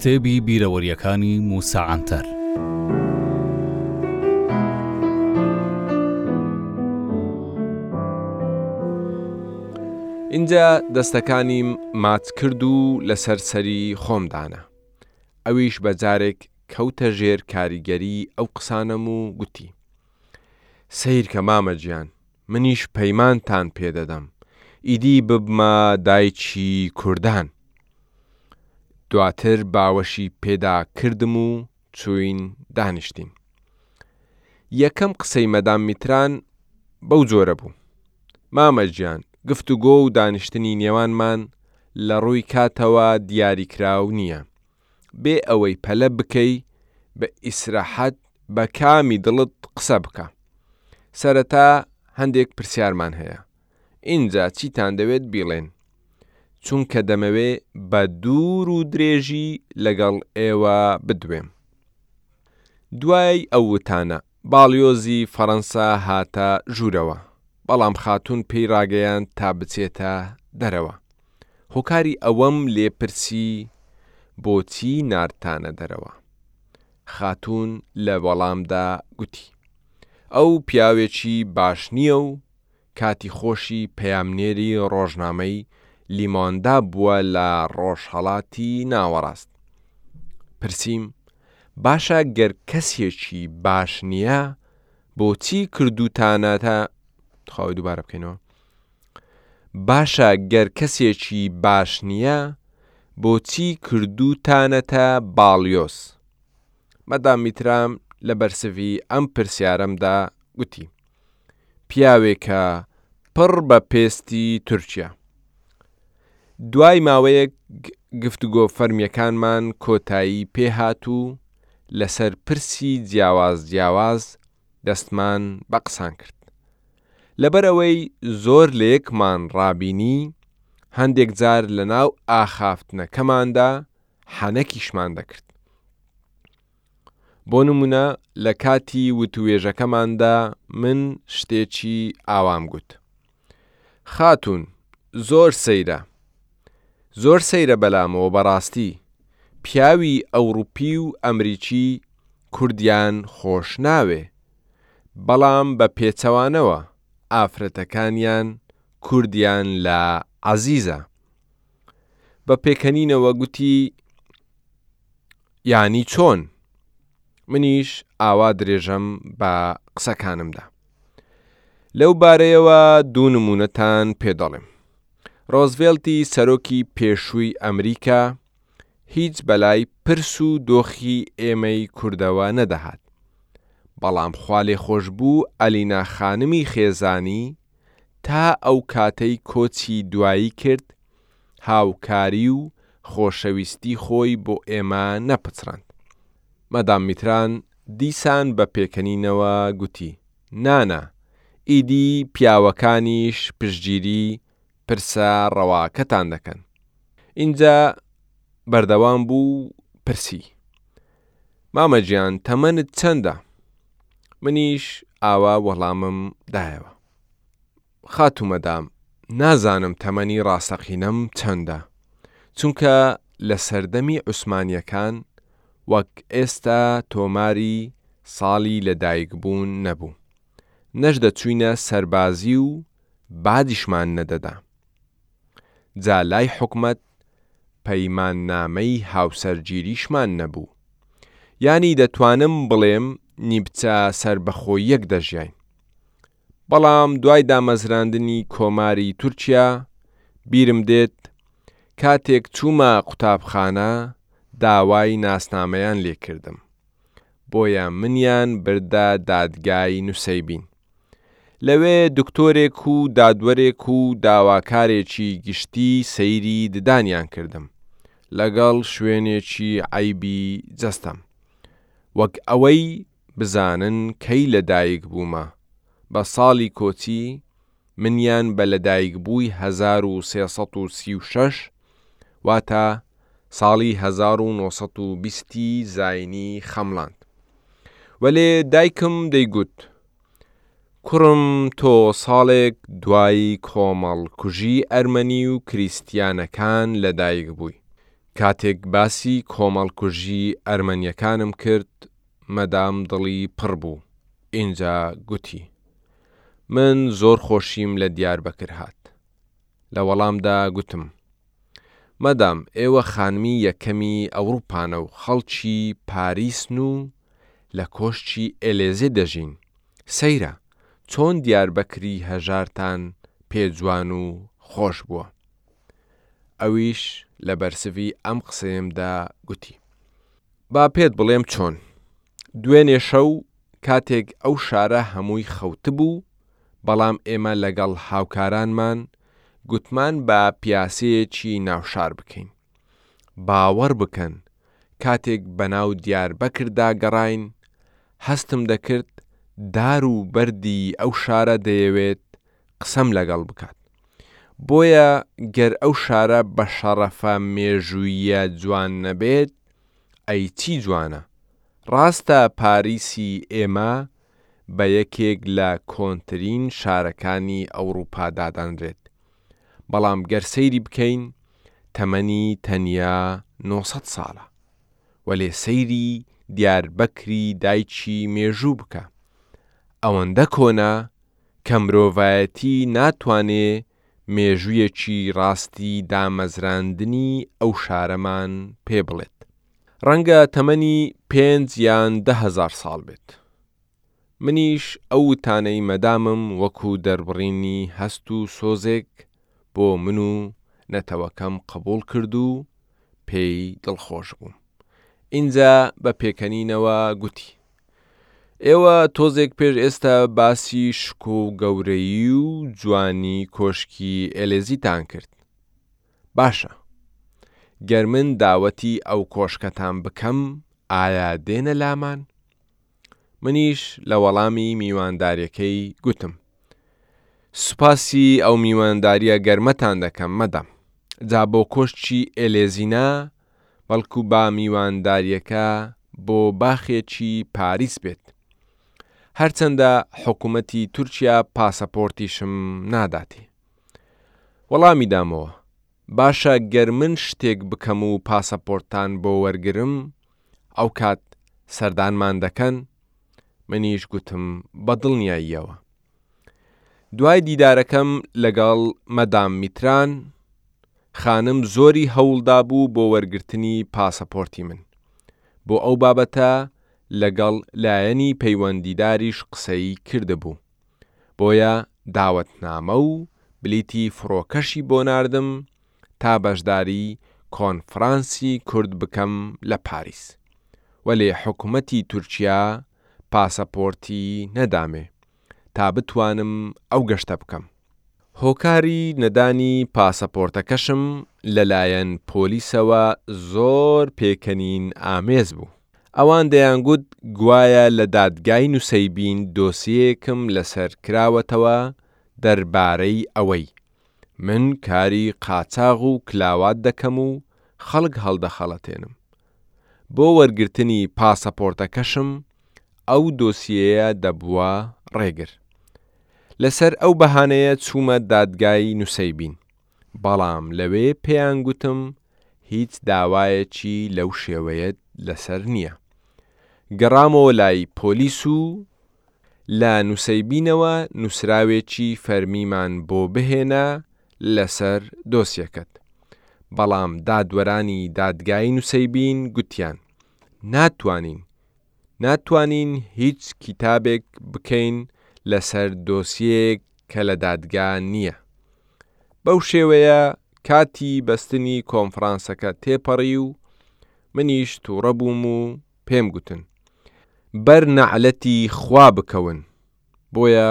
کتێبی بیرەوەریەکانی موسا عەنتەر ئینجا دەستەکانیم ماچ کرد و لەسەر سەری خۆم دانا ئەویش بە جارێک کەوتە ژێر کاریگەری ئەو قسانەم و گوتی سەیرکە مامە گیان منیش پەیمانتان پێ دەدەم ئیدی ببمە دایکی کوردان. دواتر باوەشی پێدا کردم و چووین دانیشتین. یەکەم قسەی مەدام میتران بەو جۆرە بوو، مامە گیان گفتوگۆ و دانیشتنی نێوانمان لە ڕووی کاتەوە دیاریکراو نییە، بێ ئەوەی پەلە بکەی بە ئیسراحەت بە کامی دڵت قسە بکە سەرەتا هەندێک پرسیارمان هەیە ئینجا چیتان دەوێت بیڵێن چونکە دەمەوێ بە دوور و درێژی لەگەڵ ئێوە بدوێم دوای ئەو وتانە باڵیۆزی فەرەنسا هاتە ژوورەوە، بەڵام خاتوون پێی ڕاگەیاند تا بچێتە دەرەوە. هۆکاری ئەوەم لێ پرسی بۆچی ناردتانە دەرەوە؟ خاتوون لە وەڵامدا گوتی، ئەو پیاوێکی باش نییە و کاتی خۆشی پەیامنێری ڕۆژنامەی لیمۆندا بووە لە ڕۆژهەڵاتی ناوەڕاست. پرسیم، باشە گەر کەسێکی باش نییە، بۆچی کردووتانەتە؟ تخوا دووبارە بکەینەوە. باشە گەر کەسێکی باش نییە، بۆچی کردووتانەتە باڵیۆز؟ مەدام میترام لە بەرسڤی ئەم پرسیارەمدا گوتی، پیاوێکە پڕ بە پێستی تورکیا. دوای ماوەیەک گفتوگۆ فەرمیەکانمان کۆتایی پێهات و لەسەر پرسی جیاواز جیاواز دەستمان بە قسان کرد. لەبەر ئەوەی زۆر لە یەکمان ڕابینی، هەندێک جار لەناو ئاخافتنەکەماندا حەنەکیشمان دەکرد. بۆ نموونە لە کاتی وتووێژەکەماندا من شتێکی ئاوام گوت. خاتوون، زۆر سەیرە. زۆر سەیرە بەلامەوە بەڕاستی. پیاوی ئەوڕوپی و ئەمریکی کوردیان خۆش ناوێ. بەڵام بە پێچەوانەوە ئافرەتەکانیان کوردیان لا عەزیزە. بە پێکەنینەوە گوتی، یانی چۆن؟ منیش ئاوا درێژەم بە قسەکانمدا. لەو بارەیەوە دوو نموونەتان پێ دەڵێم. ڕۆزڤێڵتی سەرۆکی پێشووی ئەمریکا هیچ بەلای پرس و دۆخی ئێمەی کوردەوە نەدەهات، بەڵام خوالێخۆشبوو ئەلینا خانمی خێزانی تا ئەو کاتەی کۆچی دوایی کرد هاوکاری و خۆشەویستی خۆی بۆ ئێمە نەپچڕاند. مادام میتران دیسان بە پێکەنینەوە گوتی، نا نا، ئیدی پیاوەکانیش پشتگیری پرسە ڕەواکەتان دەکەن. ئینجا بەردەوام بوو و پرسی، مامە گیان تەمەنت چەندە؟ منیش ئاوا وەڵامم دایەوە. خاتو مەدام نازانم تەمەنی ڕاستەقینەم چەندە چونکە لە سەردەمی عوسمانیەکان وەک ئێستا تۆماری ساڵی لە دایک بوون نەبوو نەش دەچوینە سەربازی و باجیشمان نەدەدا جا لای حکومەت پەیمان نامەی هاوسەرگیریشمان نەبوو یانی دەتوانم بڵێم نیبچە سەربەخۆییەک دەژیاین بەڵام دوای دامەزراندنی کۆماری تورکیا بیرم دێت کاتێک چوومە قوتابخانە داوای ناسنامەیان لێ کردم بۆیە منیان بردە دادگای نوسەیبین لەوێ دکتۆرێک و دادوەرێک و داواکارێکی گشتی سەیری ددانیان کردم لەگەڵ شوێنێکی عەیبی جەستەم وەک ئەوەی بزانن کەی لە دایک بوومە بە ساڵی کۆچی منیان بە لە دایک بووی هەزار و سێ سەد و سی و شەش واتە ساڵی هەزار و نۆ سەد و بیست ی زاینی خەمڵاند وەلێ دایکم دەیگوت کوڕم تۆ ساڵێک دوای کۆمەڵ کوژی ئەرمەنی و کریستیانەکان لە دایک بووی کاتێک باسی کۆمەڵ کوژی ئەرمەنیەکانم کرد مەدام دڵی پڕ بوو ئینجا گوتی من زۆر خۆشیم لە دیاربەکر هات لە وەڵامدا گوتم مەدام ئێوە خانمی یەکەمی ئەوڕوپانە و خەڵکی پاریسن و لە کۆشکی ئێلێزێ دەژین سەیرە چۆن دیاربەکری هەژارتان پێ جوان و خۆش بووە ئەویش لە بەرسڤی ئەم قسەیەمدا گوتی با پێت بڵێم چۆن. دوێنێ شەو کاتێک ئەو شارە هەمووی خەوتبوو، بەڵام ئێمە لەگەڵ هاوکارانمان گوتمان با پیاسەیەکی ناوشار بکەین. باوەڕ بکەن کاتێک بەناو دیاربەکردا گەڕاین، هەستم دەکرد دار و بەردی ئەو شارە دەیەوێت قسەم لەگەڵ بکات بۆیە گەر ئەو شارە بە شەڕەفە مێژوویە جوان نەبێت ئەی چی جوانە ڕاستە پاریسی ئێمە بە یەکێک لە کۆنترین شارەکانی ئەوروپا دادەنرێت بەڵام گەر سەیری بکەین تەمەنی تەنیا نۆ سەد ساڵە وەلێ سەیری دیاربەکری دایکی مێژوو بکە ئەوەندە کۆنە کە مرۆڤایەتی ناتوانێ مێژوویەکی ڕاستی دامەزراندنی ئەو شارەمان پێ بڵێت. ڕەنگە تەمەنی پێنج یان دە هەزار ساڵ بێت. منیش ئەو وتانەی مەدامم وەکوو دەربڕینی هەست و سۆزێک بۆ من و نەتەوەکەم قبووڵ کرد و پێی دڵخۆش بووم. ئینجا بە پێکەنینەوە گوتی. ئێوە تۆزێک پێش ئێستا باسی شک و گەورەیی و جوانی کۆشکی ئێلێزیتان کرد باشە گەر من داوەتی ئەو کۆشکەتان بکەم ئایا دێنە لامان منیش لە وەڵامی میوانداریەکەی گوتم سوپاسی ئەو میوانداریە گەرمەتان دەکەم مەدام جا بۆ کۆشکی ئێلێزینا بەڵکو با میوانداریەکە بۆ باخێکی پاریس بێت هەرچەندە حکومەتی تورکیا پاسەپۆرتیشم ناداتێ وەڵامی دامەوە باشە گەر من شتێک بکەم و پاسەپۆرتتان بۆ وەرگرم ئەوکات سەردانمان دەکەن منیش گوتم بەدڵنیاییەوە. دوای دیدارەکەم لەگەڵ مەدام میتران خانم زۆری هەوڵدابوو بۆ وەرگرتنی پاسەپۆرتی من بۆ ئەو بابەتە لەگەڵ لایەنی پەیوەندیداریش قسەی کردبوو بۆیە داوەتنامە و بلیتی فڕۆکەشی بۆ ناردم تا بەشداری کۆنفڕانسی کورد بکەم لە پاریس وەلێ حکومەتی تورکیا پاسەپۆرتی نەدامێ تا بتوانم ئەو گەشتە بکەم، هۆکاری نەدانی پاسەپۆرتەکەشم لەلایەن پۆلیسەوە زۆر پێکەنین ئامێز بوو، ئەوان دەیانگوت گوایە لە دادگای نوسەیبین دۆسیەیەکم لەسەر کراوەتەوە دەربارەی ئەوەی من کاری قاچاغ و کلاوات دەکەم و خەڵک هەڵدەخەڵەتێنم، بۆ وەرگرتنی پاسەپۆرتەکەشم ئەو دۆسیەیە دەبووە ڕێگر. لەسەر ئەو بەهانەیە چوومە دادگای نوسەیبین، بەڵام لەوێ پێیان گوتم هیچ داوایەکی لەو شێوەیەت لەسەر نییە. گەڕامەوە لای پۆلیس و لە نوسەیبینەوە نوسراوێکی فەرمیمان بۆ بهێنە لەسەر دۆسیەکەت، بەڵام دادوەرانی دادگای نوسەیبین گوتیان ناتوانین ناتوانین هیچ کیتابێک بکەین لەسەر دۆسیەیەک کە لە دادگا نییە. بەو شێوەیە کاتی بەستنی کۆنفرانسەکە تێپەڕی و منیش توڕە بووم و پێم گوتن بەر نەعلەتی خوا بکەون بۆیە